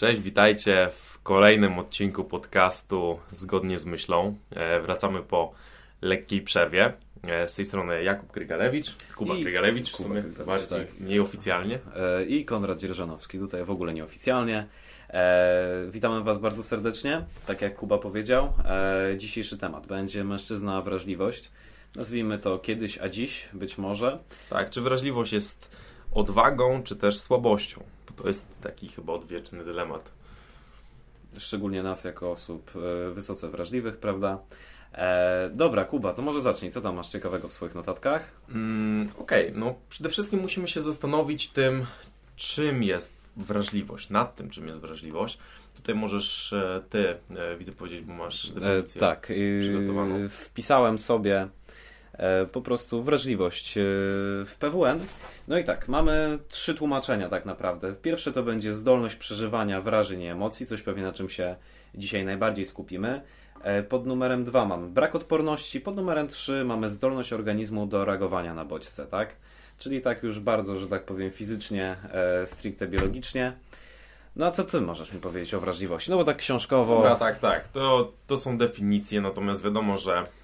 Cześć, witajcie w kolejnym odcinku podcastu Zgodnie z myślą. E, wracamy po lekkiej przerwie. E, z tej strony Jakub Krygalewicz, Kuba I Krygalewicz w Kuba sumie Krygalewicz, bardziej tak. nieoficjalnie. E, i Konrad Dzierżanowski, tutaj w ogóle nieoficjalnie. Witamy Was bardzo serdecznie, tak jak Kuba powiedział. Dzisiejszy temat będzie mężczyzna wrażliwość. Nazwijmy to kiedyś, a dziś być może. Tak, czy wrażliwość jest odwagą, czy też słabością? To jest taki chyba odwieczny dylemat. Szczególnie nas jako osób e, wysoce wrażliwych, prawda? E, dobra, Kuba, to może zacznij. Co tam masz ciekawego w swoich notatkach? Mm, Okej, no przede wszystkim musimy się zastanowić tym, czym jest wrażliwość, nad tym, czym jest wrażliwość. Tutaj możesz e, ty, e, widzę, powiedzieć, bo masz E, definicję. tak, y, przygotowaną. wpisałem sobie e, po prostu wrażliwość e, w PWN. No i tak, mamy trzy tłumaczenia tak naprawdę. Pierwsze to będzie zdolność przeżywania wrażeń i emocji, coś pewnie na czym się dzisiaj najbardziej skupimy. E, Pod numerem dwa mamy brak odporności, pod numerem trzy mamy zdolność organizmu do reagowania na bodźce, tak? Czyli tak już bardzo, że tak powiem, fizycznie, e, stricte biologicznie. No a co ty możesz mi powiedzieć o wrażliwości? No bo tak książkowo... Dobra, tak, tak. To, to są definicje, natomiast wiadomo, że e,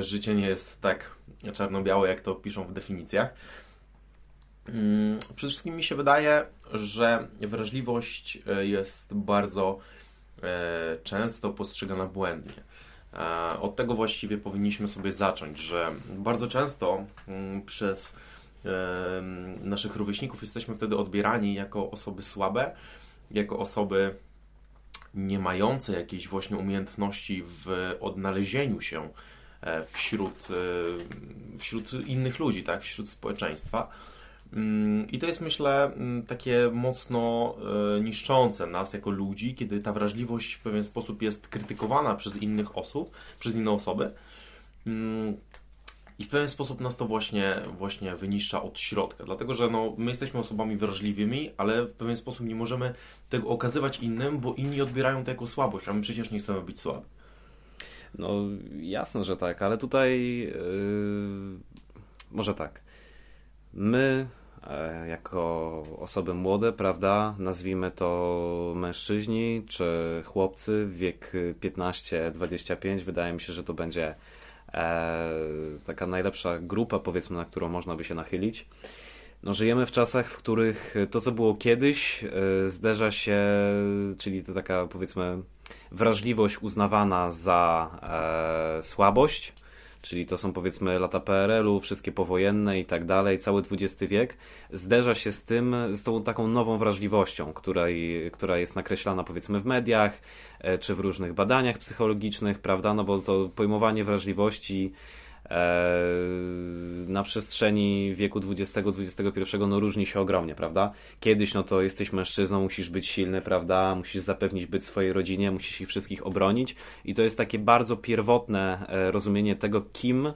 życie nie jest tak czarno-białe, jak to piszą w definicjach. Mm, Przede wszystkim mi się wydaje, że wrażliwość e, jest bardzo e, często postrzegana błędnie. E, Od tego właściwie powinniśmy sobie zacząć, że bardzo często mm, przez e, naszych rówieśników jesteśmy wtedy odbierani jako osoby słabe, jako osoby nie mające jakiejś właśnie umiejętności w odnalezieniu się e, wśród, e, wśród innych ludzi, tak, wśród społeczeństwa. Mm, I to jest, myślę, mm, takie mocno e, niszczące nas jako ludzi, kiedy ta wrażliwość w pewien sposób jest krytykowana przez innych osób, przez inne osoby. Mm, I w pewien sposób nas to właśnie, właśnie wyniszcza od środka, dlatego że no, my jesteśmy osobami wrażliwymi, ale w pewien sposób nie możemy tego okazywać innym, bo inni odbierają to jako słabość, a my przecież nie chcemy być słabi. No jasne, że tak, ale tutaj yy, może tak. My e, jako osoby młode, prawda, nazwijmy to mężczyźni czy chłopcy, wiek 15-25, wydaje mi się, że to będzie e, taka najlepsza grupa, powiedzmy, na którą można by się nachylić. No, żyjemy w czasach, w których to, co było kiedyś, e, zderza się, czyli to taka, powiedzmy, wrażliwość uznawana za e, słabość, czyli to są powiedzmy lata PRL-u, wszystkie powojenne i tak dalej, cały XX wiek, zderza się z tym, z tą taką nową wrażliwością, której, która jest nakreślana powiedzmy w mediach, e, czy w różnych badaniach psychologicznych, prawda, no bo to pojmowanie wrażliwości na przestrzeni wieku XX-XXI no różni się ogromnie, prawda? Kiedyś no to jesteś mężczyzną, musisz być silny, prawda? Musisz zapewnić byt swojej rodzinie, musisz ich wszystkich obronić i to jest takie bardzo pierwotne e, rozumienie tego, kim e,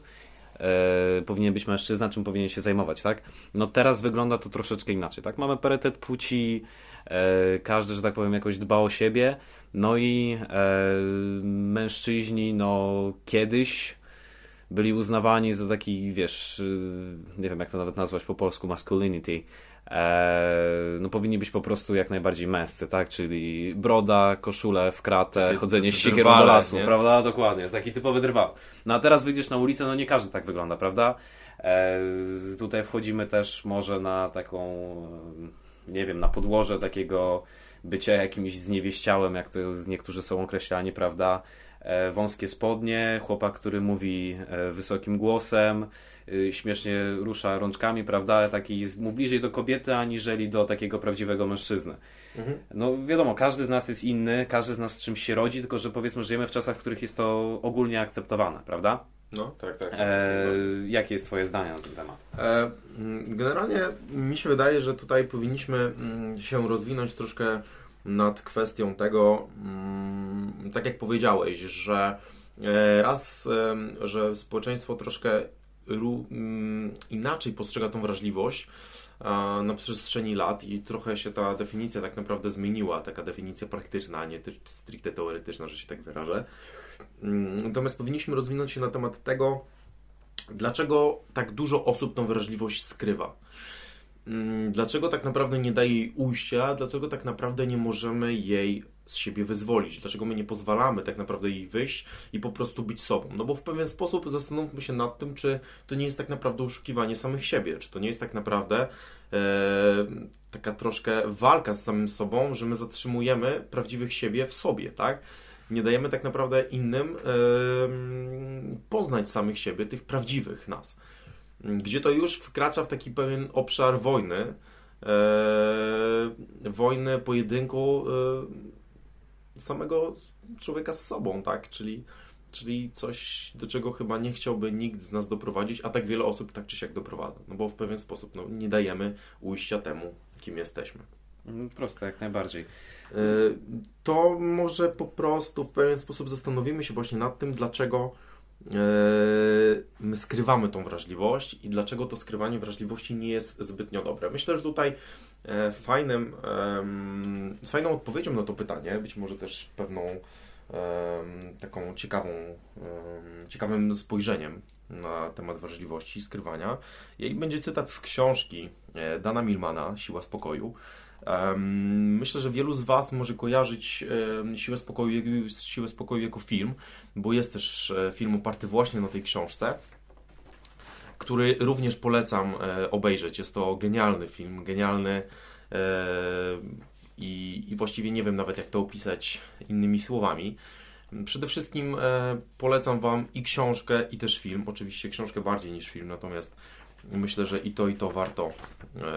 powinien być mężczyzna, czym powinien się zajmować, tak? No teraz wygląda to troszeczkę inaczej, tak? Mamy parytet płci, e, każdy, że tak powiem, jakoś dba o siebie, no i e, mężczyźni, no kiedyś byli uznawani za taki, wiesz, y, nie wiem jak to nawet nazwać po polsku, masculinity. Eee, no powinni być po prostu jak najbardziej męscy, tak? Czyli broda, koszule w kratę, Takie chodzenie z siekierą do lasu, nie? prawda? Dokładnie, taki typowy drwal. No a teraz wyjdziesz na ulicę, no nie każdy tak wygląda, prawda? Eee, tutaj wchodzimy też może na taką, e, nie wiem, na podłoże takiego bycia jakimś zniewieściałem, jak to niektórzy są określani, prawda? E, wąskie spodnie, chłopak, który mówi e, wysokim głosem, y, śmiesznie rusza rączkami, prawda? Taki jest mu bliżej do kobiety, aniżeli do takiego prawdziwego mężczyzny. No wiadomo, każdy z nas jest inny, każdy z nas z czymś się rodzi, tylko że powiedzmy żyjemy w czasach, w których jest to ogólnie akceptowane, prawda? No, tak, tak. E, jakie jest twoje zdanie na ten temat? E, mm, Generalnie mi się wydaje, że tutaj powinniśmy mm, się rozwinąć troszkę nad kwestią tego, mm, tak jak powiedziałeś, że e, raz, że społeczeństwo troszkę mm, inaczej postrzega tą wrażliwość na przestrzeni lat i trochę się ta definicja tak naprawdę zmieniła, taka definicja praktyczna, a nie stricte teoretyczna, że się tak wyrażę. Mm, Natomiast powinniśmy rozwinąć się na temat tego, dlaczego tak dużo osób tą wrażliwość skrywa. Mm, dlaczego tak naprawdę nie daje jej ujścia, dlaczego tak naprawdę nie możemy jej z siebie wyzwolić, dlaczego my nie pozwalamy tak naprawdę jej wyjść i po prostu być sobą. No bo w pewien sposób zastanówmy się nad tym, czy to nie jest tak naprawdę oszukiwanie samych siebie, czy to nie jest tak naprawdę e, taka troszkę walka z samym sobą, że my zatrzymujemy prawdziwych siebie w sobie, tak? Nie dajemy tak naprawdę innym e, poznać samych siebie, tych prawdziwych nas. Gdzie to już wkracza w taki pewien obszar wojny, e, wojny, pojedynku e, samego człowieka z sobą, tak? Czyli, czyli coś, do czego chyba nie chciałby nikt z nas doprowadzić, a tak wiele osób tak czy siak doprowadza. No bo w pewien sposób no, nie dajemy ujścia temu, kim jesteśmy. Mm, proste, jak najbardziej. E, to może po prostu w pewien sposób zastanowimy się właśnie nad tym, dlaczego my skrywamy tą wrażliwość i dlaczego to skrywanie wrażliwości nie jest zbytnio dobre. Myślę, że tutaj e, fajnym, fajną odpowiedzią na to pytanie, być może też pewną taką ciekawą, ciekawym spojrzeniem na temat wrażliwości i skrywania. I będzie cytat z książki Dana Milmana, Siła Spokoju. Myślę, że wielu z Was może kojarzyć Siłę Spokoju, Siłę Spokoju jako film, bo jest też e, film oparty właśnie na tej książce, który również polecam e, obejrzeć. Jest to genialny film, genialny e, i, i właściwie nie wiem nawet jak to opisać innymi słowami. Przede wszystkim polecam Wam i książkę, i też film. Oczywiście książkę bardziej niż film, natomiast myślę, że i to, i to warto,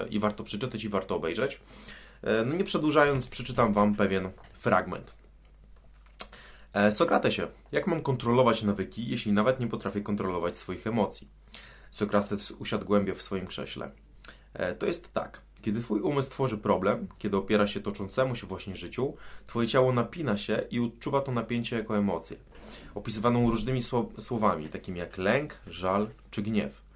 i warto przeczytać, i warto obejrzeć. E, no nie przedłużając, przeczytam Wam pewien fragment. E, Sokratesie, jak mam kontrolować nawyki, jeśli nawet nie potrafię kontrolować swoich emocji? Sokrates usiadł głębie w swoim krześle. E, to jest tak. Kiedy Twój umysł tworzy problem, kiedy opiera się toczącemu się właśnie życiu, Twoje ciało napina się i odczuwa to napięcie jako emocję, opisywaną różnymi słowami, takimi jak lęk, żal czy gniew.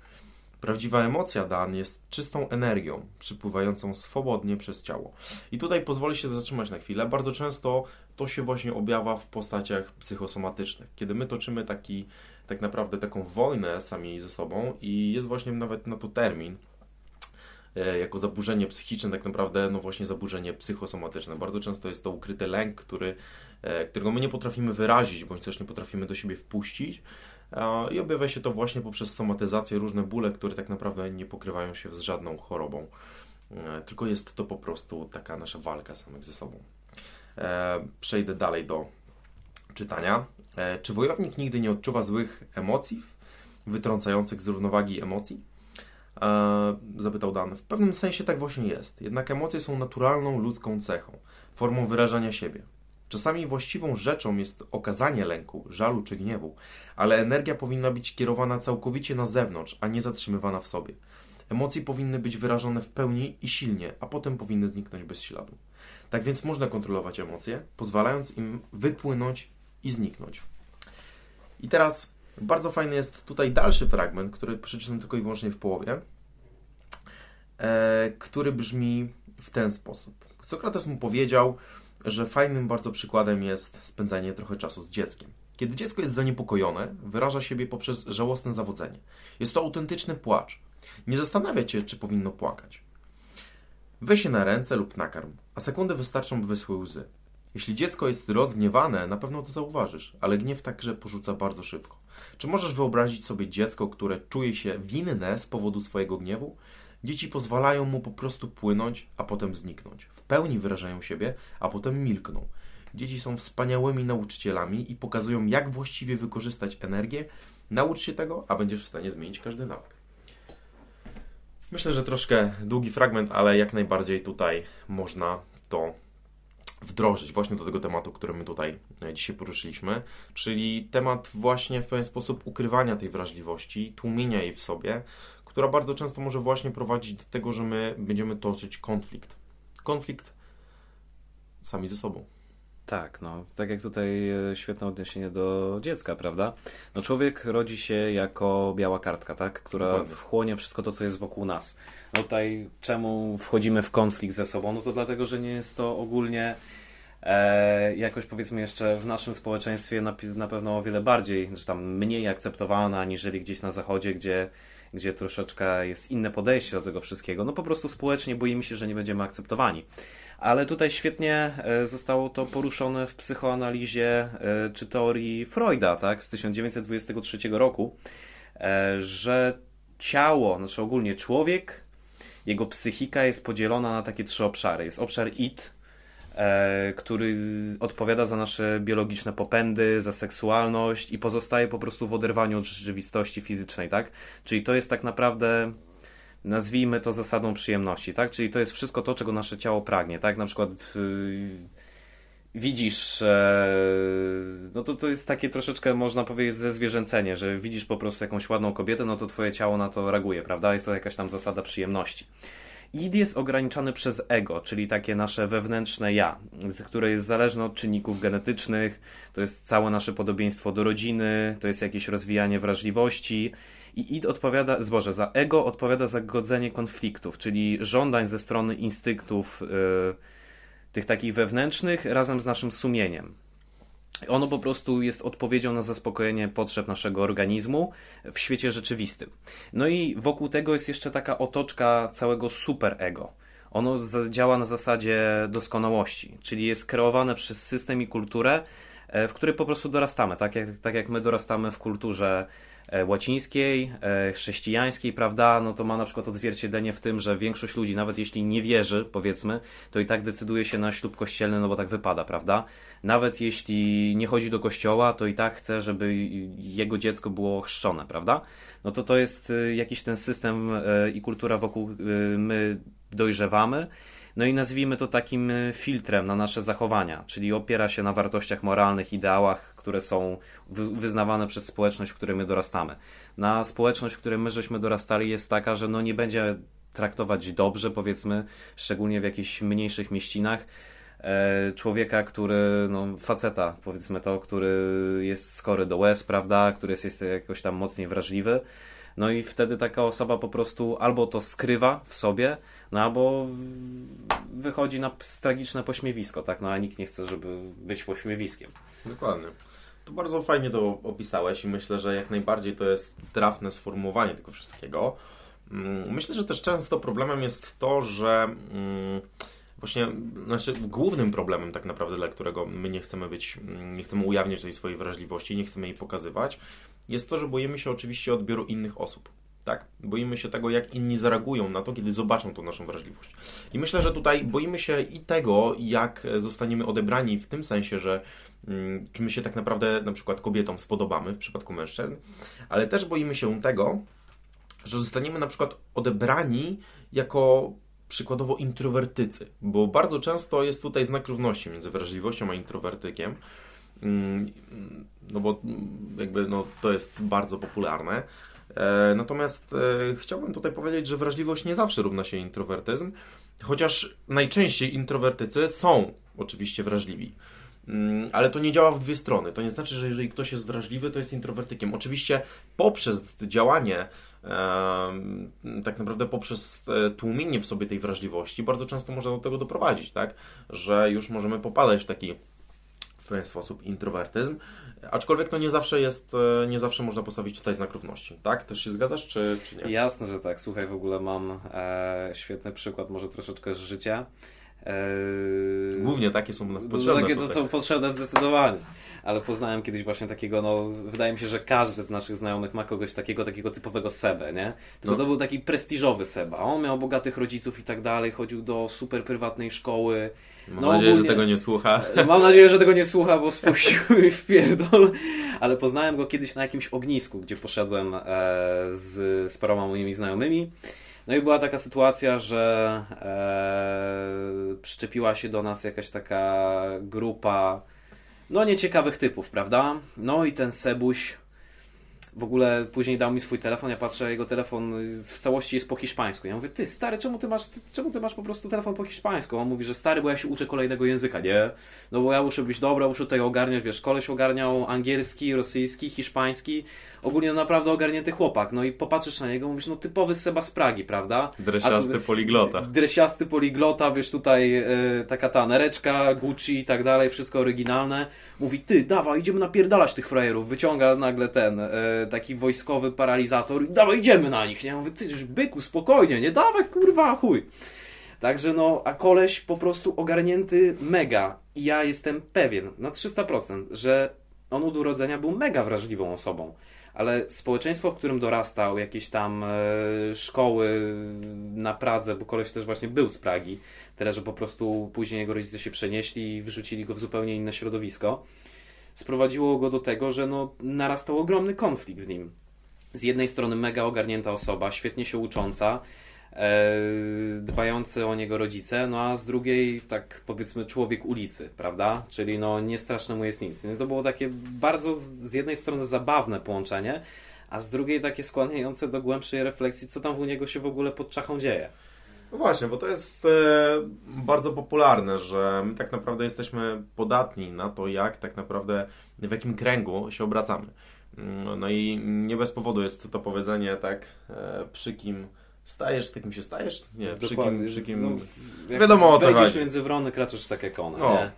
Prawdziwa emocja Dan jest czystą energią, przypływającą swobodnie przez ciało. I tutaj pozwolę się zatrzymać na chwilę. Bardzo często to się właśnie objawia w postaciach psychosomatycznych, kiedy my toczymy taki, tak naprawdę taką wojnę sami ze sobą i jest właśnie nawet na to termin, e, jako zaburzenie psychiczne, tak naprawdę, no właśnie zaburzenie psychosomatyczne. Bardzo często jest to ukryty lęk, który, e, którego my nie potrafimy wyrazić, bądź też nie potrafimy do siebie wpuścić, i objawia się to właśnie poprzez somatyzację, różne bóle, które tak naprawdę nie pokrywają się z żadną chorobą. E, tylko jest to po prostu taka nasza walka samych ze sobą. E, przejdę dalej do czytania. E, czy wojownik nigdy nie odczuwa złych emocji, wytrącających z równowagi emocji? Zapytał Dan. W pewnym sensie tak właśnie jest. Jednak emocje są naturalną ludzką cechą, formą wyrażania siebie. Czasami właściwą rzeczą jest okazanie lęku, żalu czy gniewu, ale energia powinna być kierowana całkowicie na zewnątrz, a nie zatrzymywana w sobie. Emocje powinny być wyrażone w pełni i silnie, a potem powinny zniknąć bez śladu. Tak więc można kontrolować emocje, pozwalając im wypłynąć i zniknąć. I teraz bardzo fajny jest tutaj dalszy fragment, który przeczytam tylko i wyłącznie w połowie, e, który brzmi w ten sposób. Sokrates mu powiedział, że fajnym bardzo przykładem jest spędzanie trochę czasu z dzieckiem. Kiedy dziecko jest zaniepokojone, wyraża siebie poprzez żałosne zawodzenie. Jest to autentyczny płacz. Nie zastanawia cię, czy powinno płakać. Weź się na ręce lub nakarm, a sekundy wystarczą, by wyschły łzy. Jeśli dziecko jest rozgniewane, na pewno to zauważysz, ale gniew także porzuca bardzo szybko. Czy możesz wyobrazić sobie dziecko, które czuje się winne z powodu swojego gniewu? Dzieci pozwalają mu po prostu płynąć, a potem zniknąć. W pełni wyrażają siebie, a potem milkną. Dzieci są wspaniałymi nauczycielami i pokazują, jak właściwie wykorzystać energię. Naucz się tego, a będziesz w stanie zmienić każdy nawyk. Myślę, że troszkę długi fragment, ale jak najbardziej tutaj można to wdrożyć właśnie do tego tematu, który my tutaj e, dzisiaj poruszyliśmy, czyli temat właśnie w pewien sposób ukrywania tej wrażliwości, tłumienia jej w sobie, która bardzo często może właśnie prowadzić do tego, że my będziemy toczyć konflikt. Konflikt sami ze sobą. Tak, no, tak jak tutaj e, świetne odniesienie do dziecka, prawda? No człowiek rodzi się jako biała kartka, tak? Która Dokładnie. wchłonie wszystko to, co jest wokół nas. No tutaj czemu wchodzimy w konflikt ze sobą? No to dlatego, że nie jest to ogólnie e, jakoś powiedzmy jeszcze w naszym społeczeństwie na, na pewno o wiele bardziej, czy tam mniej akceptowana, aniżeli gdzieś na zachodzie, gdzie gdzie troszeczkę jest inne podejście do tego wszystkiego. No po prostu społecznie boimy się, że nie będziemy akceptowani. Ale tutaj świetnie e, zostało to poruszone w psychoanalizie e, czy teorii Freuda, tak, z 1923 roku, e, że ciało, znaczy ogólnie człowiek, jego psychika jest podzielona na takie trzy obszary. Jest obszar id, który odpowiada za nasze biologiczne popędy, za seksualność i pozostaje po prostu w oderwaniu od rzeczywistości fizycznej, tak? Czyli to jest tak naprawdę nazwijmy to zasadą przyjemności, tak? Czyli to jest wszystko to, czego nasze ciało pragnie, tak? Na przykład yy, widzisz, e, no to to jest takie troszeczkę, można powiedzieć, zezwierzęcenie, że widzisz po prostu jakąś ładną kobietę, no to twoje ciało na to reaguje, prawda? Jest to jakaś tam zasada przyjemności. Id jest ograniczany przez ego, czyli takie nasze wewnętrzne ja, które jest zależne od czynników genetycznych, to jest całe nasze podobieństwo do rodziny, to jest jakieś rozwijanie wrażliwości, i id odpowiada, zboże, za ego odpowiada za godzenie konfliktów, czyli żądań ze strony instynktów yy, tych takich wewnętrznych razem z naszym sumieniem. Ono po prostu jest odpowiedzią na zaspokojenie potrzeb naszego organizmu w świecie rzeczywistym. No i wokół tego jest jeszcze taka otoczka całego superego. Ono działa na zasadzie doskonałości, czyli jest kreowane przez system i kulturę, w której po prostu dorastamy. Tak jak, tak jak my dorastamy w kulturze E, łacińskiej, e, chrześcijańskiej, prawda, no to ma na przykład odzwierciedlenie w tym, że większość ludzi, nawet jeśli nie wierzy, powiedzmy, to i tak decyduje się na ślub kościelny, no bo tak wypada, prawda? Nawet jeśli nie chodzi do kościoła, to i tak chce, żeby jego dziecko było chrzczone, prawda? No to to jest e, jakiś ten system i kultura wokół my dojrzewamy. No i nazwijmy to takim filtrem na nasze zachowania, czyli opiera się na wartościach moralnych, ideałach, które są wyznawane przez społeczność, w której my dorastamy. Na społeczność, w której my żeśmy dorastali jest taka, że no nie będzie traktować dobrze, powiedzmy, szczególnie w jakichś mniejszych mieścinach, e, człowieka, który, no faceta powiedzmy to, który jest skory do łez, prawda, który jest, jest jakoś tam mocniej wrażliwy, no i wtedy taka osoba po prostu albo to skrywa w sobie, no albo wychodzi na tragiczne pośmiewisko, tak, no a nikt nie chce, żeby być pośmiewiskiem. Dokładnie. To bardzo fajnie to opisałeś i myślę, że jak najbardziej to jest trafne sformułowanie tego wszystkiego. Mm, myślę, że też często problemem jest to, że mm, właśnie, znaczy głównym problemem tak naprawdę, dla którego my nie chcemy być, mm, nie chcemy ujawniać tej swojej wrażliwości, nie chcemy jej pokazywać, jest to, że boimy się oczywiście odbioru innych osób. Tak? Boimy się tego, jak inni zareagują na to, kiedy zobaczą tą naszą wrażliwość. I myślę, że tutaj boimy się i tego, jak zostaniemy odebrani w tym sensie, że mm, czy my się tak naprawdę na przykład kobietom spodobamy w przypadku mężczyzn, ale też boimy się tego, że zostaniemy na przykład odebrani jako przykładowo introwertycy, bo bardzo często jest tutaj znak równości między wrażliwością a introwertykiem. Mm, no bo jakby no, to jest bardzo popularne. E, natomiast e, chciałbym tutaj powiedzieć, że wrażliwość nie zawsze równa się introwertyzm, chociaż najczęściej introwertycy są oczywiście wrażliwi. Mm, ale to nie działa w dwie strony. To nie znaczy, że jeżeli ktoś jest wrażliwy, to jest introwertykiem. Oczywiście poprzez działanie, tak naprawdę poprzez e, tłumienie w sobie tej wrażliwości, bardzo często można do tego doprowadzić, tak? Że już możemy popadać w taki w pewien sposób introwertyzm. Aczkolwiek to nie zawsze jest, e, nie zawsze można postawić tutaj znak równości. Tak? Też się zgadzasz, czy, czy nie? Jasne, że tak. Słuchaj, w ogóle mam e, świetny przykład, może troszeczkę z życia. E, Głównie takie są potrzebne. Takie to są potrzebne zdecydowanie. Ale poznałem kiedyś właśnie takiego, no wydaje mi się, że każdy z naszych znajomych ma kogoś takiego, takiego typowego Sebę, nie? Tylko no. to był taki prestiżowy Seba. On miał bogatych rodziców i tak dalej, chodził do super prywatnej szkoły, Mam no, nadzieję, ogólnie, że tego nie słucha. Mam nadzieję, że tego nie słucha, bo spuścił mi w pierdol. Ale poznałem go kiedyś na jakimś ognisku, gdzie poszedłem e, z, z paroma moimi znajomymi. No i była taka sytuacja, że e, przyczepiła się do nas jakaś taka grupa no nieciekawych typów, prawda? No i ten Sebuś w ogóle później dał mi swój telefon, ja patrzę, jego telefon w całości jest po hiszpańsku. Ja mówię, ty stary, czemu ty masz, ty, czemu ty masz po prostu telefon po hiszpańsku? On mówi, że stary, bo ja się uczę kolejnego języka, nie? No bo ja muszę być dobra, muszę tutaj ogarniać, wiesz, koleś ogarniał angielski, rosyjski, hiszpański, ogólnie no naprawdę ogarnięty chłopak. No i popatrzysz na niego, mówisz, no typowy Seba z Pragi, prawda? Dresiasty tu, poliglota. Dresiasty poliglota, wiesz, tutaj y, taka ta nereczka, Gucci i tak dalej, wszystko oryginalne. Mówi, ty, dawaj, idziemy napierdalać tych frajerów. Wyciąga nagle ten... E, taki wojskowy paralizator i dawaj idziemy na nich, nie? Ja mówię, ty byku, spokojnie, nie dawaj kurwa, chuj. Także no, a koleś po prostu ogarnięty mega i ja jestem pewien na 300%, że on od urodzenia był mega wrażliwą osobą ale społeczeństwo, w którym dorastał, jakieś tam e, szkoły na Pradze, bo koleś też właśnie był z Pragi, tyle że po prostu później jego rodzice się przenieśli i wyrzucili go w zupełnie inne środowisko, sprowadziło go do tego, że no, narastał ogromny konflikt w nim. Z jednej strony mega ogarnięta osoba, świetnie się ucząca, dbający o niego rodzice, no a z drugiej tak powiedzmy człowiek ulicy, prawda? Czyli no nie straszne mu jest nic. No to było takie bardzo z jednej strony zabawne połączenie, a z drugiej takie skłaniające do głębszej refleksji, co tam u niego się w ogóle pod czachą dzieje. No właśnie, bo to jest e, bardzo popularne, że my tak naprawdę jesteśmy podatni na to, jak tak naprawdę, w jakim kręgu się obracamy. Mm, no i nie bez powodu jest to powiedzenie, tak, e, przy kim Stajesz, z takim się stajesz? Nie, przy kim, przy kim... No, Wiadomo o co chodzi. między wrony, kraczesz tak jak ona, no. nie?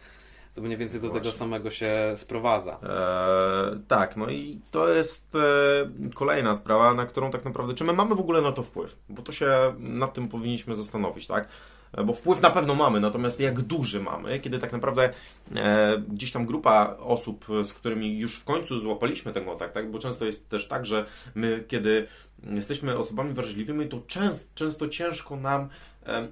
To mniej więcej do Właśnie. tego samego się sprowadza. Eee, tak, no i to jest e, kolejna sprawa, na którą tak naprawdę, czy my mamy w ogóle na to wpływ? Bo to się nad tym powinniśmy zastanowić, tak? E, bo wpływ na pewno mamy, natomiast jak duży mamy, kiedy tak naprawdę e, gdzieś tam grupa osób, z którymi już w końcu złapaliśmy ten kontakt, tak? bo często jest też tak, że my kiedy jesteśmy osobami wrażliwymi, to często, często ciężko nam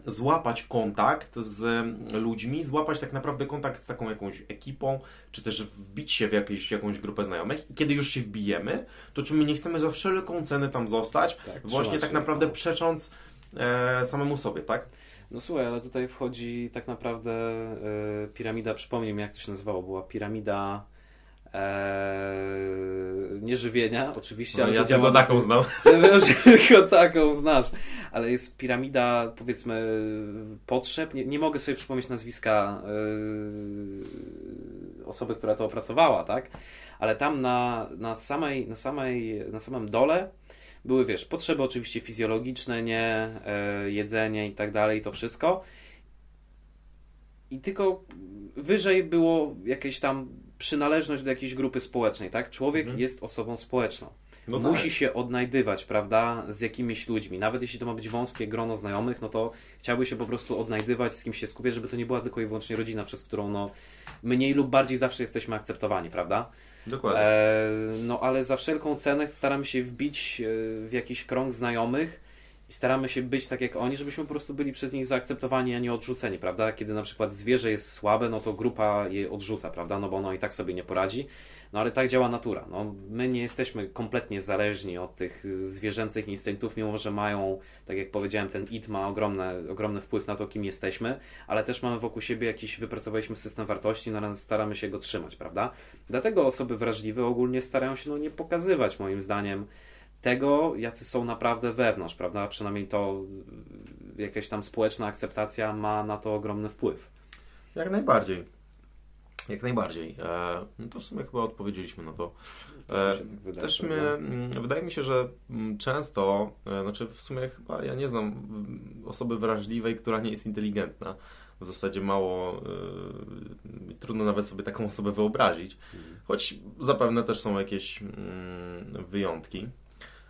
złapać kontakt z ludźmi, złapać tak naprawdę kontakt z taką jakąś ekipą, czy też wbić się w jakieś, jakąś grupę znajomych. I kiedy już się wbijemy, to czy my nie chcemy za wszelką cenę tam zostać, tak, właśnie tak naprawdę no. przecząc e, samemu sobie, tak? No słuchaj, ale tutaj wchodzi tak naprawdę e, piramida, przypomnij mi jak to się nazywało, była piramida e, nieżywienia, oczywiście, no, ale ja to działa... taką znam. tylko taką znasz, ale jest piramida, powiedzmy, potrzeb, nie, nie mogę sobie przypomnieć nazwiska e, osoby, która to opracowała, tak? Ale tam na, na, samej, na, samej, na samym dole były, wiesz, potrzeby oczywiście fizjologiczne, nie, e, jedzenie i tak dalej, to wszystko. I tylko wyżej było jakieś tam przynależność do jakiejś grupy społecznej, tak? Człowiek mhm. jest osobą społeczną. No Musi tak. się odnajdywać, prawda, z jakimiś ludźmi. Nawet jeśli to ma być wąskie grono znajomych, no to chciałby się po prostu odnajdywać, z kim się skupiać, żeby to nie była tylko i wyłącznie rodzina, przez którą no, mniej lub bardziej zawsze jesteśmy akceptowani, prawda? Dokładnie. E, no ale za wszelką cenę staramy się wbić e, w jakiś krąg znajomych staramy się być tak jak oni, żebyśmy po prostu byli przez nich zaakceptowani, a nie odrzuceni, prawda? Kiedy na przykład zwierzę jest słabe, no to grupa je odrzuca, prawda? No bo ono i tak sobie nie poradzi. No ale tak działa natura. No, my nie jesteśmy kompletnie zależni od tych zwierzęcych instynktów, mimo że mają, tak jak powiedziałem, ten id ma ogromny, ogromny wpływ na to, kim jesteśmy, ale też mamy wokół siebie jakiś, wypracowaliśmy system wartości, no staramy się go trzymać, prawda? Dlatego osoby wrażliwe ogólnie starają się no, nie pokazywać, moim zdaniem, tego, jacy są naprawdę wewnątrz, prawda? Przynajmniej to jakaś tam społeczna akceptacja ma na to ogromny wpływ. Jak najbardziej. Jak najbardziej. E, no to w sumie chyba odpowiedzieliśmy na to. E, wydaje, też mnie, mm, wydaje mi się, że mm, często, e, znaczy w sumie chyba ja nie znam osoby wrażliwej, która nie jest inteligentna. W zasadzie mało, e, trudno nawet sobie taką osobę wyobrazić, mhm. choć zapewne też są jakieś mm, wyjątki.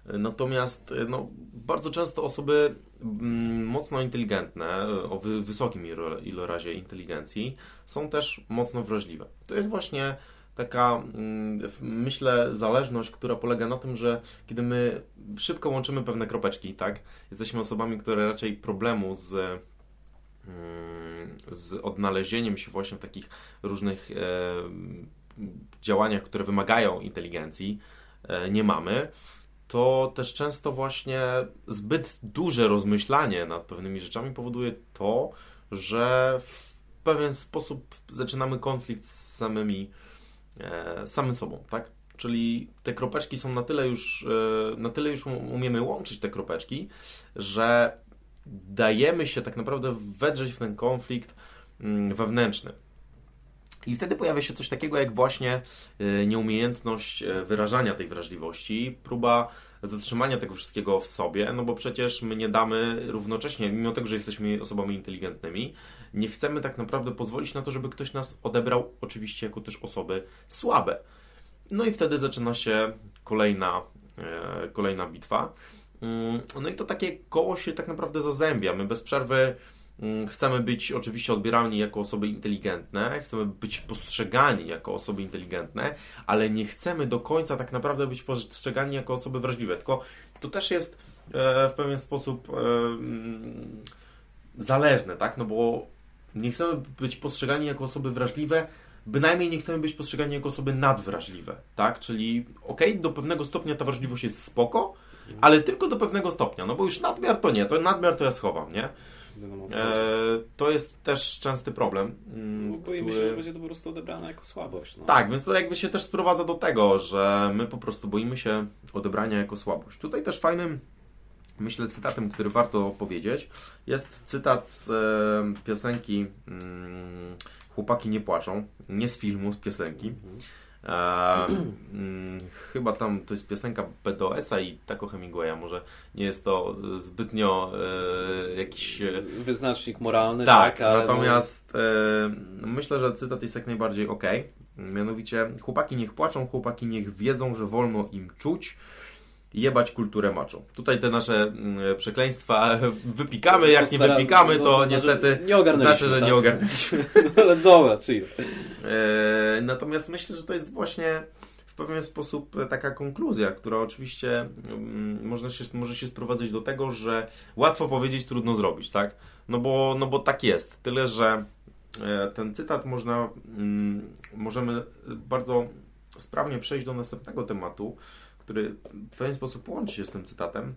Natomiast no, bardzo często osoby mm, mocno inteligentne, o wysokim ilorazie inteligencji, są też mocno wrażliwe. To jest właśnie taka, mm, myślę, zależność, która polega na tym, że kiedy my szybko łączymy pewne kropeczki, tak, jesteśmy osobami, które raczej problemu z, mm, z odnalezieniem się właśnie w takich różnych e, działaniach, które wymagają inteligencji, e, nie mamy to też często właśnie zbyt duże rozmyślanie nad pewnymi rzeczami powoduje to, że w pewien sposób zaczynamy konflikt z samymi, e, samym sobą, tak? Czyli te kropeczki są na tyle już, e, na tyle już umiemy łączyć te kropeczki, że dajemy się tak naprawdę wedrzeć w ten konflikt mm, wewnętrzny. I wtedy pojawia się coś takiego jak właśnie e, nieumiejętność e, wyrażania tej wrażliwości, próba zatrzymania tego wszystkiego w sobie, no bo przecież my nie damy równocześnie, mimo tego, że jesteśmy osobami inteligentnymi, nie chcemy tak naprawdę pozwolić na to, żeby ktoś nas odebrał, oczywiście jako też osoby słabe. No i wtedy zaczyna się kolejna e, kolejna bitwa. Mm, no i to takie koło się tak naprawdę zazębia. My bez przerwy chcemy być oczywiście odbierani jako osoby inteligentne, chcemy być postrzegani jako osoby inteligentne, ale nie chcemy do końca tak naprawdę być postrzegani jako osoby wrażliwe. Tylko to też jest e, w pewien sposób e, mm, zależne, tak? No bo nie chcemy być postrzegani jako osoby wrażliwe, bynajmniej nie chcemy być postrzegani jako osoby nadwrażliwe, tak? Czyli okej, okay, do pewnego stopnia ta wrażliwość jest spoko, ale tylko do pewnego stopnia, no bo już nadmiar to nie, to nadmiar to ja schowam, nie? E, to jest też częsty problem. Mm, bo boimy który... się, że będzie to po prostu odebrane jako słabość. No. Tak, więc to jakby się też sprowadza do tego, że my po prostu boimy się odebrania jako słabość. Tutaj też fajnym, myślę, cytatem, który warto powiedzieć, jest cytat z e, piosenki mm, Chłopaki nie płaczą, nie z filmu, z piosenki. Mhm. E, chyba tam to jest piosenka BDOS-a i Taco Hemingwaya. Może nie jest to zbytnio e, jakiś... E, Wyznacznik moralny. Tak, tak natomiast no... myślę, że cytat jest jak najbardziej ok. Mianowicie, chłopaki niech płaczą, chłopaki niech wiedzą, że wolno im czuć jebać kulturę maczą. Tutaj te nasze mm, przekleństwa wypikamy, jak nie wypikamy, to, to niestety nie znaczy, że tak? nie ogarnęliśmy. No, ale dobra, chill. E, natomiast myślę, że to jest właśnie w pewien sposób taka konkluzja, która oczywiście mm, można się, może się sprowadzać do tego, że łatwo powiedzieć, trudno zrobić, tak? No bo, no bo tak jest. Tyle, że e, ten cytat można, mm, możemy bardzo sprawnie przejść do następnego tematu, który w pewien sposób łączy się z tym cytatem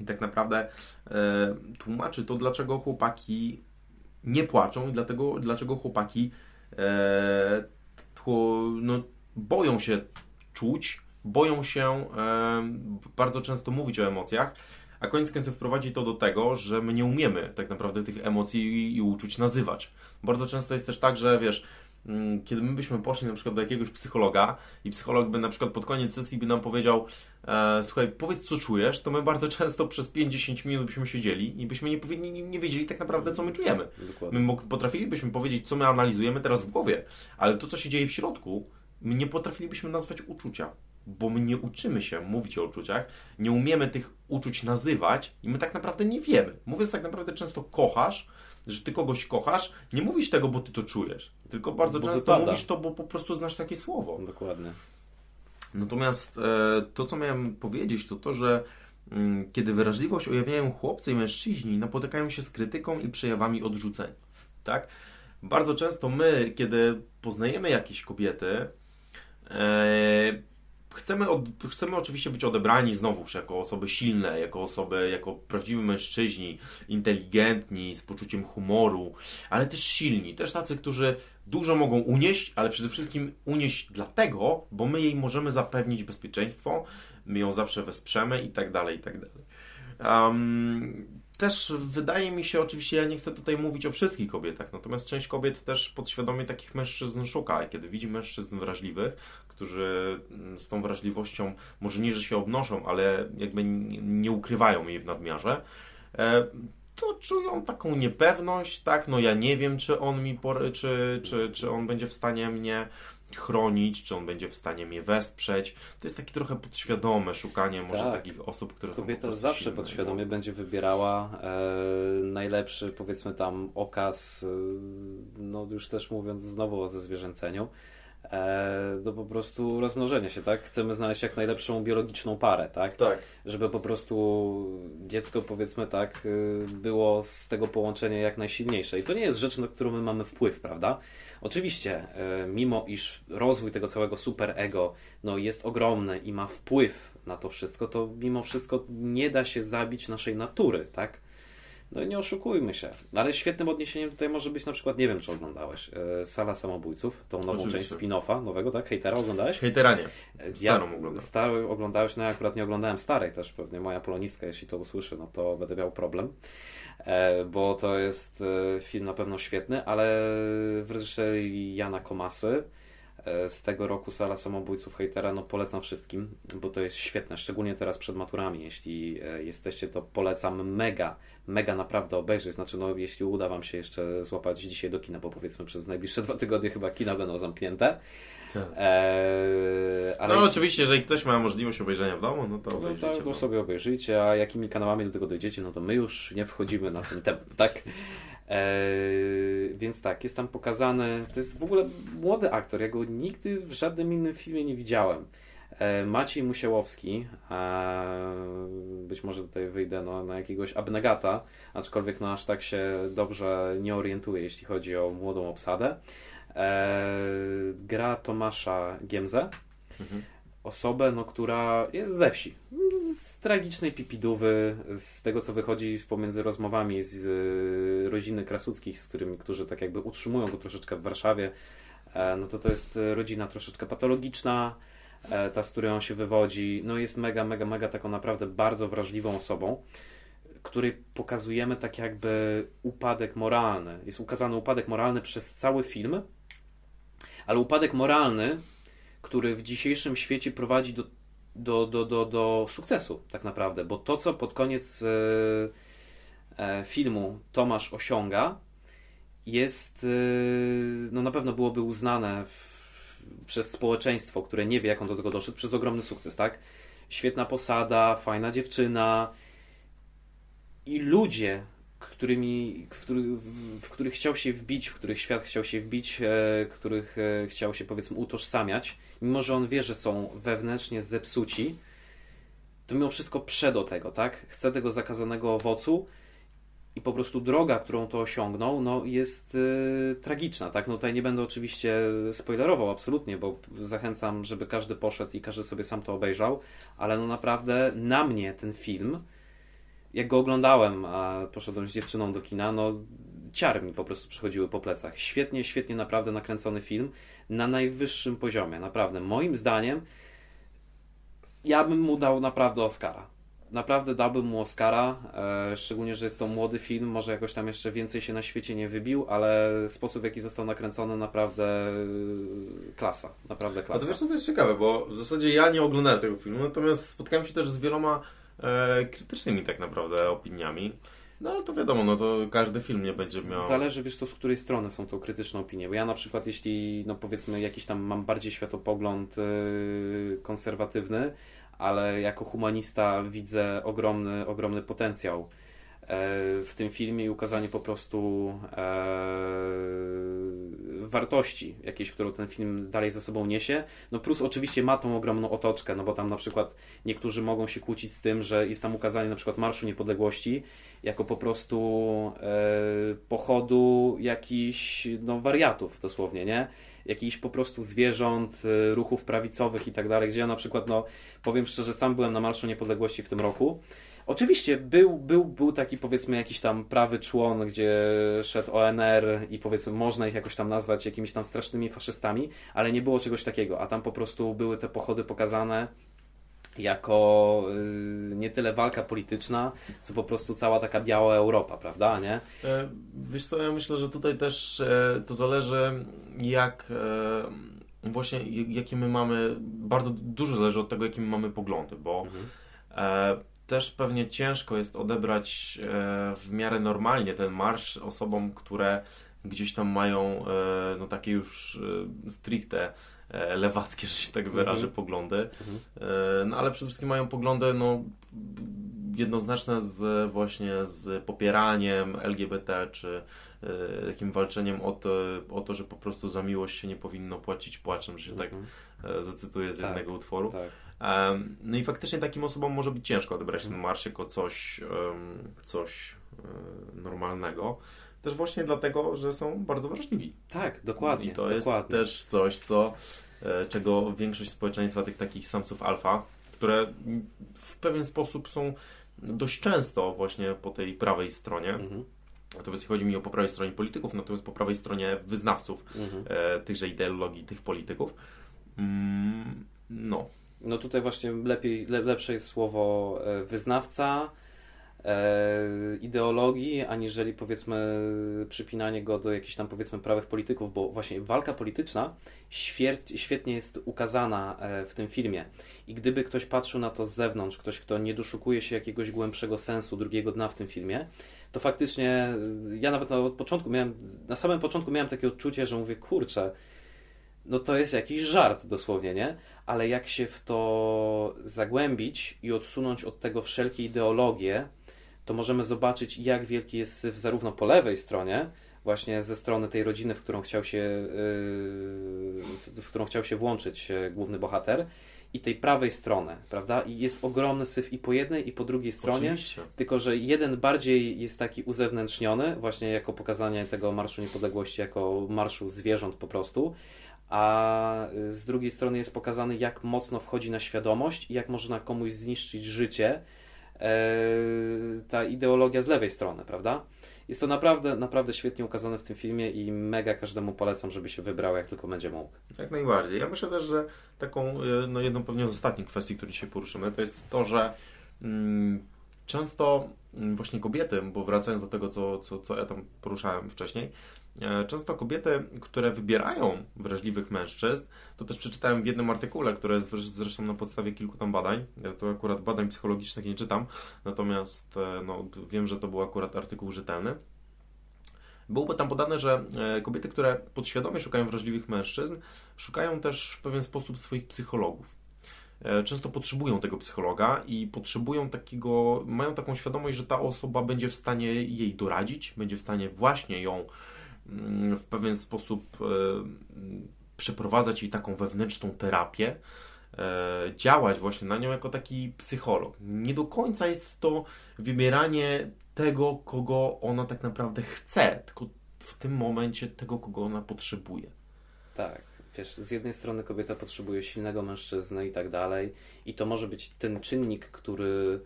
i tak naprawdę e, tłumaczy to, dlaczego chłopaki nie płaczą i dlatego, dlaczego chłopaki e, no, boją się czuć, boją się e, bardzo często mówić o emocjach, a koniec końców prowadzi to do tego, że my nie umiemy tak naprawdę tych emocji i, i uczuć nazywać. Bardzo często jest też tak, że wiesz, kiedy my byśmy poszli na przykład do jakiegoś psychologa i psycholog by na przykład pod koniec sesji by nam powiedział e, słuchaj, powiedz co czujesz, to my bardzo często przez 50 minut byśmy siedzieli i byśmy nie, nie, nie wiedzieli tak naprawdę co my czujemy. Dokładnie. My potrafilibyśmy powiedzieć co my analizujemy teraz w głowie, ale to co się dzieje w środku, my nie potrafilibyśmy nazwać uczucia, bo my nie uczymy się mówić o uczuciach, nie umiemy tych uczuć nazywać i my tak naprawdę nie wiemy. Mówiąc tak naprawdę często kochasz, że ty kogoś kochasz, nie mówisz tego, bo ty to czujesz, tylko bardzo bo często wypada. mówisz to, bo po prostu znasz takie słowo. Dokładnie. Natomiast e, to, co miałem powiedzieć, to to, że mm, kiedy wyraźliwość ujawniają chłopcy i mężczyźni, napotykają się z krytyką i przejawami odrzucenia. Tak? Bardzo często my, kiedy poznajemy jakieś kobiety, e, chcemy, od, chcemy oczywiście być odebrani znowuż jako osoby silne, jako osoby, jako prawdziwi mężczyźni, inteligentni, z poczuciem humoru, ale też silni, też tacy, którzy dużo mogą unieść, ale przede wszystkim unieść dlatego, bo my jej możemy zapewnić bezpieczeństwo, my ją zawsze wesprzemy i tak dalej, i tak dalej. Um, też wydaje mi się, oczywiście ja nie chcę tutaj mówić o wszystkich kobietach, natomiast część kobiet też podświadomie takich mężczyzn szuka. Kiedy widzi mężczyzn wrażliwych, którzy mm, z tą wrażliwością może nie, że się obnoszą, ale jakby nie ukrywają jej w nadmiarze, e, to czują taką niepewność, tak, no ja nie wiem, czy on mi, czy, czy, czy on będzie w stanie mnie chronić, czy on będzie w stanie mnie wesprzeć. To jest takie trochę podświadome szukanie może tak. takich osób, które Kobieta są Kobieta zawsze podświadomie będzie wybierała e, najlepszy, powiedzmy tam, okaz, e, no już też mówiąc znowu o zezwierzęceniu, do po prostu rozmnożenia się, tak? Chcemy znaleźć jak najlepszą biologiczną parę, tak? Tak. Żeby po prostu dziecko, powiedzmy tak, e, było z tego połączenia jak najsilniejsze. I to nie jest rzecz, na którą my mamy wpływ, prawda? Oczywiście, e, mimo iż rozwój tego całego superego no, jest ogromny i ma wpływ na to wszystko, to mimo wszystko nie da się zabić naszej natury, tak? No nie oszukujmy się. Ale świetnym odniesieniem tutaj może być na przykład, nie wiem czy oglądałeś, e, Sala Samobójców, tą nową Oczywiście. część spin-offa nowego, tak? Hejtera oglądałeś? Hejtera nie. Starą ja, oglądałem. Stary oglądałeś, no ja akurat nie oglądałem starej też, pewnie moja polonistka, jeśli to usłyszy, no to będę miał problem. E, bo to jest e, film na pewno świetny, ale w reżyserii Jana Komasy e, z tego roku Sala Samobójców Hejtera, no polecam wszystkim, bo to jest świetne, szczególnie teraz przed maturami. Jeśli e, jesteście, to polecam mega, mega naprawdę obejrzeć. Znaczy, no jeśli uda Wam się jeszcze złapać dzisiaj do kina, bo powiedzmy przez najbliższe dwa tygodnie chyba kina będą zamknięte. Tak. Eee, ale no jeśli- oczywiście, jeżeli ktoś ma możliwość obejrzenia w domu, no to no obejrzyjcie. to, w to domu. sobie obejrzyjcie, a jakimi kanałami do tego dojdziecie, no to my już nie wchodzimy na ten temat, tak? Eee, więc tak, jest tam pokazany, to jest w ogóle młody aktor, ja go nigdy w żadnym innym filmie nie widziałem. E, Maciej Musiałowski, a być może tutaj wyjdę no, na jakiegoś abnegata, aczkolwiek no, aż tak się dobrze nie orientuję, jeśli chodzi o młodą obsadę. E, gra Tomasza Giemzę, Mhm. osobę, no, która jest ze wsi. Z tragicznej pipidówy, z tego co wychodzi pomiędzy rozmowami z y, rodziny Krasuckich, z którymi, którzy tak jakby utrzymują go troszeczkę w Warszawie, e, no to to jest e, rodzina troszeczkę patologiczna, e, ta, z której on się wywodzi, no jest mega, mega, mega taką naprawdę bardzo wrażliwą osobą, której pokazujemy tak jakby upadek moralny. Jest ukazany upadek moralny przez cały film, ale upadek moralny, który w dzisiejszym świecie prowadzi do, do, do, do, do sukcesu, tak naprawdę. Bo to, co pod koniec e, e, filmu Tomasz osiąga, jest, e, no na pewno byłoby uznane w, przez społeczeństwo, które nie wie, jak on do tego doszedł, przez ogromny sukces, tak? Świetna posada, fajna dziewczyna i ludzie, którymi, w, których, w których chciał się wbić, w których świat chciał się wbić, e, których e, chciał się powiedzmy utożsamiać, mimo że on wie, że są wewnętrznie zepsuci, to mimo wszystko prze do tego, tak? Chce tego zakazanego owocu i po prostu droga, którą to osiągnął, no jest e, tragiczna, tak? No tutaj nie będę oczywiście spoilerował absolutnie, bo zachęcam, żeby każdy poszedł i każdy sobie sam to obejrzał, ale no naprawdę na mnie ten film jak go oglądałem, a poszedłem z dziewczyną do kina, no ciary mi po prostu przechodziły po plecach. Świetnie, świetnie naprawdę nakręcony film na najwyższym poziomie, naprawdę. Moim zdaniem ja bym mu dał naprawdę Oscara. Naprawdę dałbym mu Oscara, e, szczególnie, że jest to młody film, może jakoś tam jeszcze więcej się na świecie nie wybił, ale sposób w jaki został nakręcony naprawdę e, klasa, naprawdę A to klasa. wiesz, to jest ciekawe, bo w zasadzie ja nie oglądałem tego filmu, natomiast spotkałem się też z wieloma e, krytycznymi tak naprawdę opiniami. No ale to wiadomo, no to każdy film nie będzie miał... Zależy, wiesz, to z której strony są to krytyczne opinie. Bo ja na przykład, jeśli, no powiedzmy, jakiś tam mam bardziej światopogląd yy, konserwatywny, ale jako humanista widzę ogromny, ogromny potencjał w tym filmie i ukazanie po prostu e, wartości jakiejś, którą ten film dalej ze sobą niesie. No plus oczywiście ma tą ogromną otoczkę, no bo tam na przykład niektórzy mogą się kłócić z tym, że jest tam ukazanie na przykład Marszu Niepodległości jako po prostu e, pochodu jakichś no, wariatów dosłownie, nie? Jakichś po prostu zwierząt, e, ruchów prawicowych i tak dalej, gdzie ja na przykład, no powiem szczerze, sam byłem na Marszu Niepodległości w tym roku. Oczywiście był, był, był taki powiedzmy jakiś tam prawy człon, gdzie szedł ONR i powiedzmy można ich jakoś tam nazwać jakimiś tam strasznymi faszystami, ale nie było czegoś takiego, a tam po prostu były te pochody pokazane jako y, nie tyle walka polityczna, co po prostu cała taka biała Europa, prawda, nie? E, Wiesz co, ja myślę, że tutaj też e, to zależy jak e, właśnie jakie my mamy, bardzo dużo zależy od tego, jakie my mamy poglądy, bo e, też pewnie ciężko jest odebrać w miarę normalnie ten marsz osobom, które gdzieś tam mają no takie już stricte lewackie, że się tak wyrażę, Mhm. poglądy. Mhm. E, No ale przede wszystkim mają poglądy no, jednoznaczne z właśnie z popieraniem LGBT, czy e, takim walczeniem o to, o to, że po prostu za miłość się nie powinno płacić płaczem, że się tak Mhm. e, zacytuję z Tak, jednego utworu. Tak. No i faktycznie takim osobom może być ciężko odebrać ten marsz jako coś, coś e, normalnego. Też właśnie dlatego, że są bardzo wrażliwi. Tak, dokładnie. I to dokładnie. jest też coś, co, e, czego większość społeczeństwa tych takich samców alfa, które w pewien sposób są dość często właśnie po tej prawej stronie, Mhm. natomiast chodzi mi o po prawej stronie polityków, natomiast po prawej stronie wyznawców Mhm. e, tychże ideologii, tych polityków. Mm, no, No tutaj właśnie lepiej, le, lepsze jest słowo e, wyznawca, e, ideologii, aniżeli powiedzmy przypinanie go do jakichś tam powiedzmy prawych polityków, bo właśnie walka polityczna świetnie jest ukazana e, w tym filmie. I gdyby ktoś patrzył na to z zewnątrz, ktoś, kto nie doszukuje się jakiegoś głębszego sensu drugiego dna w tym filmie, to faktycznie ja nawet na początku miałem, na samym początku miałem takie odczucie, że mówię, kurczę, no to jest jakiś żart dosłownie, nie? Ale jak się w to zagłębić i odsunąć od tego wszelkie ideologie, to możemy zobaczyć, jak wielki jest syf zarówno po lewej stronie, właśnie ze strony tej rodziny, w którą chciał się, yy, w którą chciał się włączyć e, główny bohater, i tej prawej strony, prawda? I jest ogromny syf i po jednej, i po drugiej stronie. Oczywiście. Tylko, że jeden bardziej jest taki uzewnętrzniony, właśnie jako pokazanie tego Marszu Niepodległości, jako marszu zwierząt po prostu, a z drugiej strony jest pokazany, jak mocno wchodzi na świadomość i jak można komuś zniszczyć życie ta ideologia z lewej strony, prawda? Jest to naprawdę, naprawdę świetnie ukazane w tym filmie i mega każdemu polecam, żeby się wybrał, jak tylko będzie mógł. Jak najbardziej. Ja myślę też, że taką, e, no jedną pewnie z ostatnich kwestii, które dzisiaj poruszymy, to jest to, że mm, często mm, właśnie kobiety, bo wracając do tego, co, co, co ja tam poruszałem wcześniej, e, często kobiety, które wybierają wrażliwych mężczyzn, to też przeczytałem w jednym artykule, które jest zresztą na podstawie kilku tam badań, ja to akurat badań psychologicznych nie czytam, natomiast e, no, wiem, że to był akurat artykuł rzetelny, Byłoby tam podane, że e, kobiety, które podświadomie szukają wrażliwych mężczyzn, szukają też w pewien sposób swoich psychologów. E, często potrzebują tego psychologa i potrzebują takiego, mają taką świadomość, że ta osoba będzie w stanie jej doradzić, będzie w stanie właśnie ją w pewien sposób e, przeprowadzać jej taką wewnętrzną terapię, działać właśnie na nią jako taki psycholog. Nie do końca jest to wybieranie tego, kogo ona tak naprawdę chce, tylko w tym momencie tego, kogo ona potrzebuje. Tak. Wiesz, z jednej strony kobieta potrzebuje silnego mężczyznę i tak dalej, i to może być ten czynnik, który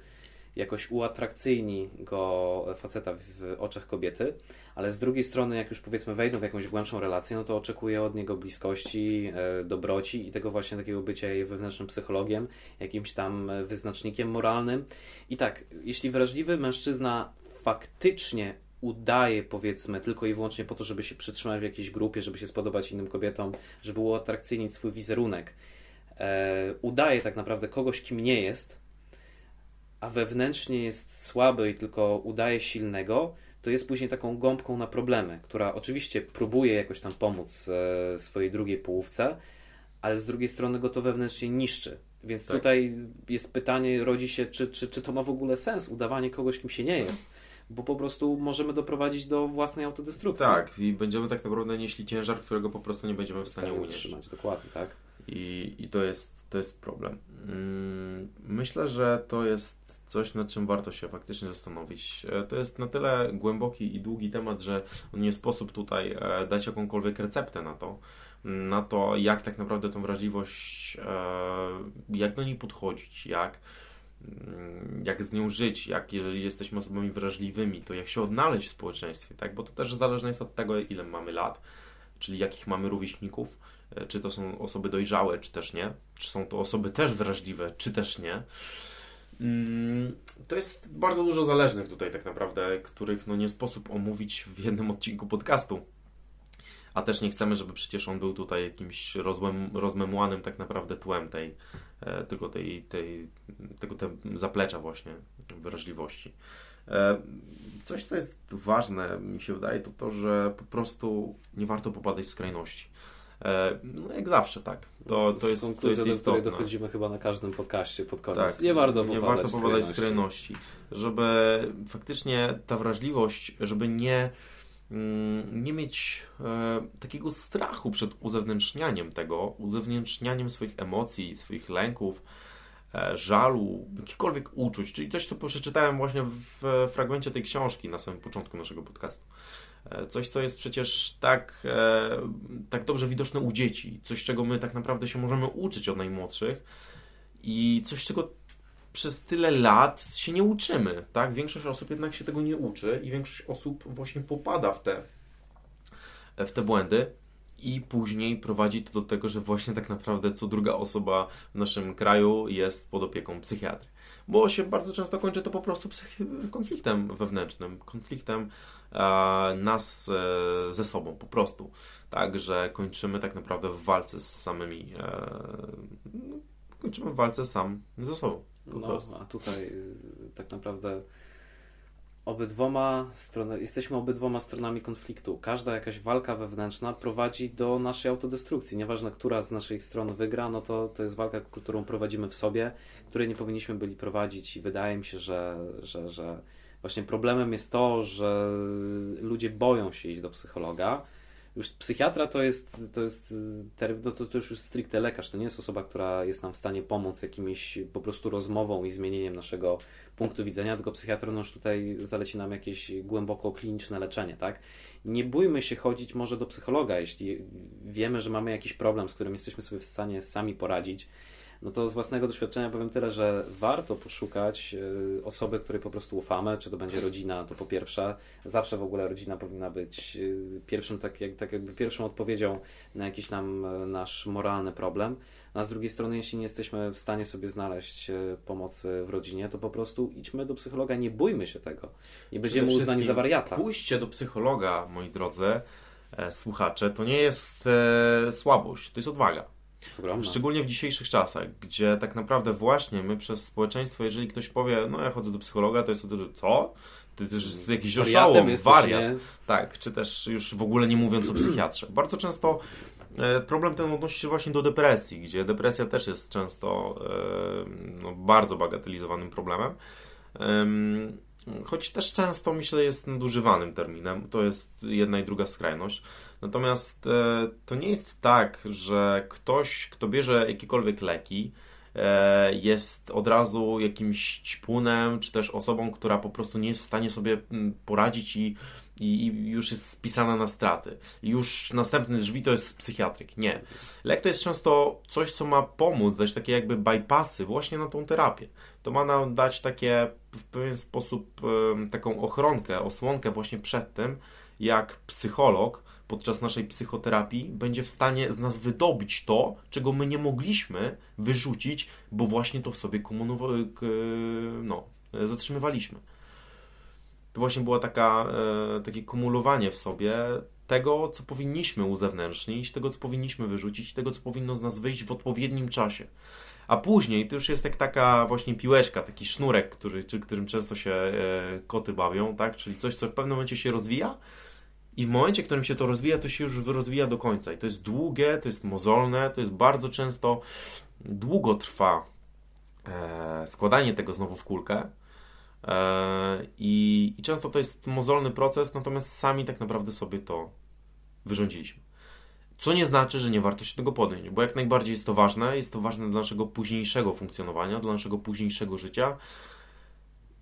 jakoś uatrakcyjni go faceta w oczach kobiety, ale z drugiej strony, jak już powiedzmy wejdą w jakąś głębszą relację, no to oczekuje od niego bliskości, e, dobroci i tego właśnie takiego bycia jej wewnętrznym psychologiem, jakimś tam wyznacznikiem moralnym. I tak, jeśli wrażliwy mężczyzna faktycznie udaje, powiedzmy, tylko i wyłącznie po to, żeby się przytrzymać w jakiejś grupie, żeby się spodobać innym kobietom, żeby uatrakcyjnić swój wizerunek, e, udaje tak naprawdę kogoś, kim nie jest, a wewnętrznie jest słaby i tylko udaje silnego, to jest później taką gąbką na problemy, która oczywiście próbuje jakoś tam pomóc e, swojej drugiej połówce, ale z drugiej strony go to wewnętrznie niszczy. Więc tak. tutaj jest pytanie, rodzi się, czy, czy, czy to ma w ogóle sens, udawanie kogoś, kim się nie jest bo po prostu możemy doprowadzić do własnej autodestrukcji. Tak, i będziemy tak naprawdę nieśli ciężar, którego po prostu nie będziemy w stanie. Utrzymać, dokładnie, tak. I, i to, jest, to jest problem. Mm, myślę, że to jest coś, nad czym warto się faktycznie zastanowić. E, to jest na tyle głęboki i długi temat, że nie sposób tutaj e, dać jakąkolwiek receptę na to, na to, jak tak naprawdę tą wrażliwość, e, jak do niej podchodzić, jak Mm, jak z nią żyć, jak jeżeli jesteśmy osobami wrażliwymi, to jak się odnaleźć w społeczeństwie, tak? Bo to też zależne jest od tego, ile mamy lat, czyli jakich mamy rówieśników, czy to są osoby dojrzałe, czy też nie, czy są to osoby też wrażliwe, czy też nie. Mm, to jest bardzo dużo zależnych tutaj tak naprawdę, których no nie sposób omówić w jednym odcinku podcastu a też nie chcemy, żeby przecież on był tutaj jakimś rozmem, rozmemłanym tak naprawdę tłem tej, e, tylko tej, tej, tego te zaplecza właśnie wrażliwości. E, coś, co jest ważne, mi się wydaje, to to, że po prostu nie warto popadać w skrajności. E, no jak zawsze, tak. To, to, to jest konkluzja, to jest do której dochodzimy chyba na każdym podcaście pod koniec. Tak, nie warto nie warto popadać w skrajności. Żeby faktycznie ta wrażliwość, żeby nie Mm, nie mieć e, takiego strachu przed uzewnętrznianiem tego, uzewnętrznianiem swoich emocji, swoich lęków, e, żalu, jakichkolwiek uczuć. Czyli coś, co przeczytałem właśnie w fragmencie tej książki na samym początku naszego podcastu. E, coś, co jest przecież tak, tak dobrze widoczne u dzieci, coś, czego my tak naprawdę się możemy uczyć od najmłodszych i coś, czego przez tyle lat się nie uczymy, tak? Większość osób jednak się tego nie uczy i większość osób właśnie popada w te, w te błędy i później prowadzi to do tego, że właśnie tak naprawdę co druga osoba w naszym kraju jest pod opieką psychiatry. bo się bardzo często kończy to po prostu konfliktem wewnętrznym, konfliktem e, nas e, ze sobą po prostu. Tak, że kończymy tak naprawdę w walce z samymi, e, no, kończymy w walce sam ze sobą. no, a tutaj tak naprawdę obydwoma stronami, jesteśmy obydwoma stronami konfliktu. Każda jakaś walka wewnętrzna prowadzi do naszej autodestrukcji. Nieważne, która z naszych stron wygra, no to, to jest walka, którą prowadzimy w sobie, której nie powinniśmy byli prowadzić i wydaje mi się, że, że, że właśnie problemem jest to, że ludzie boją się iść do psychologa. Już psychiatra to jest, to jest no to, to już jest stricte lekarz, to nie jest osoba, która jest nam w stanie pomóc jakimiś po prostu rozmową i zmienieniem naszego punktu widzenia, tylko psychiatr no już tutaj zaleci nam jakieś głęboko kliniczne leczenie, tak? Nie bójmy się chodzić może do psychologa, jeśli wiemy, że mamy jakiś problem, z którym jesteśmy sobie w stanie sami poradzić, no to z własnego doświadczenia powiem tyle, że warto poszukać y, osoby, której po prostu ufamy, czy to będzie rodzina, to po pierwsze. Zawsze w ogóle rodzina powinna być y, pierwszym, tak, jak, tak jakby pierwszą odpowiedzią na jakiś nam y, nasz moralny problem. A z drugiej strony, jeśli nie jesteśmy w stanie sobie znaleźć pomocy w rodzinie, to po prostu idźmy do psychologa, nie bójmy się tego. Nie będziemy uznani za wariata. Pójście do psychologa, moi drodzy e, słuchacze, to nie jest e, słabość, to jest odwaga. Ogromna. Szczególnie w dzisiejszych czasach, gdzie tak naprawdę właśnie my przez społeczeństwo, jeżeli ktoś powie, no ja chodzę do psychologa, to jest to, że co? Ty też jest jakiś oszałom, wariat. Nie? Tak, czy też już w ogóle nie mówiąc o psychiatrze. Bardzo często e, problem ten odnosi się właśnie do depresji, gdzie depresja też jest często e, no, bardzo bagatelizowanym problemem. Choć też często myślę jest nadużywanym terminem. To jest jedna i druga skrajność. Natomiast e, to nie jest tak, że ktoś, kto bierze jakiekolwiek leki, e, jest od razu jakimś ćpunem, czy też osobą, która po prostu nie jest w stanie sobie mm, poradzić i, i, już jest spisana na straty. I już następny drzwi to jest psychiatryk. Nie. Lek to jest często coś, co ma pomóc, dać takie jakby bypassy właśnie na tą terapię. To ma nam dać takie w pewien sposób taką ochronkę, osłonkę właśnie przed tym, jak psycholog podczas naszej psychoterapii będzie w stanie z nas wydobyć to, czego my nie mogliśmy wyrzucić, bo właśnie to w sobie no, zatrzymywaliśmy. To właśnie było taka, e, takie kumulowanie w sobie tego, co powinniśmy uzewnętrznić, tego, co powinniśmy wyrzucić, tego, co powinno z nas wyjść w odpowiednim czasie. A później to już jest jak taka właśnie piłeczka, taki sznurek, który, czy, którym często się e, koty bawią, tak? Czyli coś, co w pewnym momencie się rozwija, i w momencie, w którym się to rozwija, to się już rozwija do końca. I to jest długie, to jest mozolne, to jest bardzo często długo trwa e, składanie tego znowu w kulkę. E, i, I często to jest mozolny proces, natomiast sami tak naprawdę sobie to wyrządziliśmy. Co nie znaczy, że nie warto się tego podjąć, bo jak najbardziej jest to ważne, jest to ważne dla naszego późniejszego funkcjonowania, dla naszego późniejszego życia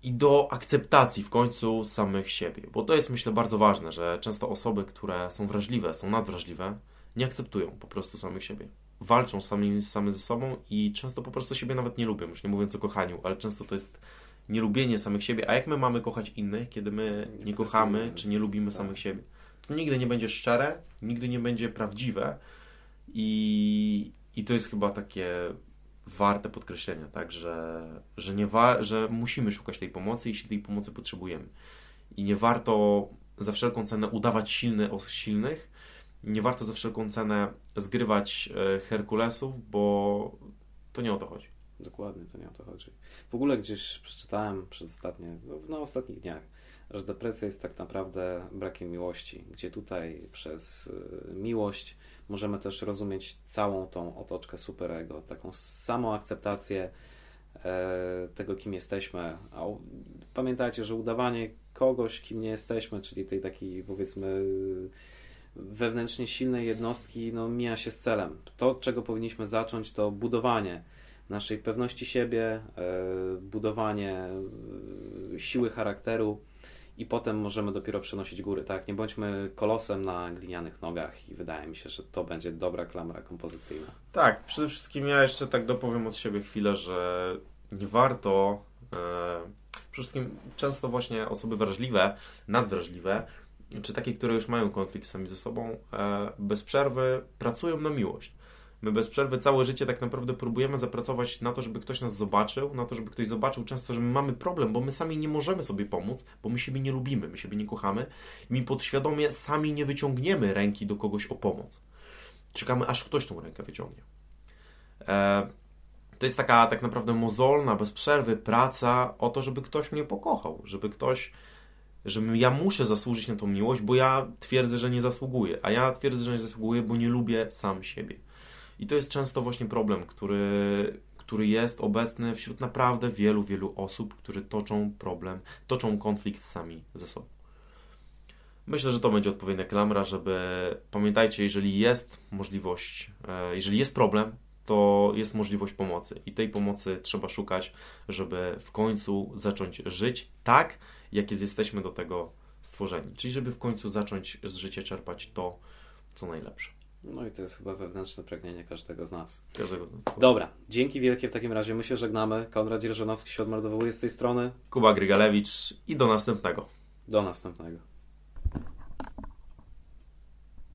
i do akceptacji w końcu samych siebie. Bo to jest myślę bardzo ważne, że często osoby, które są wrażliwe, są nadwrażliwe, nie akceptują po prostu samych siebie. Walczą sami, same ze sobą i często po prostu siebie nawet nie lubią, już nie mówiąc o kochaniu, ale często to jest nielubienie samych siebie. A jak my mamy kochać innych, kiedy my nie kochamy czy nie lubimy tak. samych siebie? To nigdy nie będzie szczere, nigdy nie będzie prawdziwe i, i to jest chyba takie warte podkreślenia, tak, że, że, nie wa- że musimy szukać tej pomocy, jeśli tej pomocy potrzebujemy. I nie warto za wszelką cenę udawać silny o silnych, nie warto za wszelką cenę zgrywać e, Herkulesów, bo to nie o to chodzi. Dokładnie, to nie o to chodzi. W ogóle gdzieś przeczytałem przez ostatnie, no, na ostatnich dniach, że depresja jest tak naprawdę brakiem miłości, gdzie tutaj przez e, miłość możemy też rozumieć całą tą otoczkę superego, taką samą akceptację e, tego, kim jesteśmy. A pamiętajcie, że udawanie kogoś, kim nie jesteśmy, czyli tej takiej powiedzmy wewnętrznie silnej jednostki, no mija się z celem. To, czego powinniśmy zacząć, to budowanie naszej pewności siebie, e, budowanie e, siły charakteru, i potem możemy dopiero przenosić góry, tak? Nie bądźmy kolosem na glinianych nogach i wydaje mi się, że to będzie dobra klamra kompozycyjna. Tak, przede wszystkim ja jeszcze tak dopowiem od siebie chwilę, że nie warto e, przede wszystkim często właśnie osoby wrażliwe, nadwrażliwe, czy takie, które już mają konflikt sami ze sobą, e, bez przerwy pracują na miłość. My bez przerwy całe życie tak naprawdę próbujemy zapracować na to, żeby ktoś nas zobaczył, na to, żeby ktoś zobaczył często, że my mamy problem, bo my sami nie możemy sobie pomóc, bo my siebie nie lubimy, my siebie nie kochamy i my podświadomie sami nie wyciągniemy ręki do kogoś o pomoc. Czekamy, aż ktoś tą rękę wyciągnie. E, to jest taka tak naprawdę mozolna, bez przerwy praca o to, żeby ktoś mnie pokochał, żeby ktoś, że ja muszę zasłużyć na tą miłość, bo ja twierdzę, że nie zasługuję, a ja twierdzę, że nie zasługuję, bo nie lubię sam siebie. I to jest często właśnie problem, który, który jest obecny wśród naprawdę wielu, wielu osób, którzy toczą problem, toczą konflikt sami ze sobą. Myślę, że to będzie odpowiednia klamra, żeby pamiętajcie, jeżeli jest możliwość, e, jeżeli jest problem, to jest możliwość pomocy i tej pomocy trzeba szukać, żeby w końcu zacząć żyć tak, jak jesteśmy do tego stworzeni. Czyli żeby w końcu zacząć z życia czerpać to, co najlepsze. No i to jest chyba wewnętrzne pragnienie każdego z nas. Każdego z nas. Dobra, dzięki wielkie w takim razie. My się żegnamy. Konrad Dzierżonowski się odmeldowuje z tej strony. Kuba Grygalewicz i do następnego. Do następnego.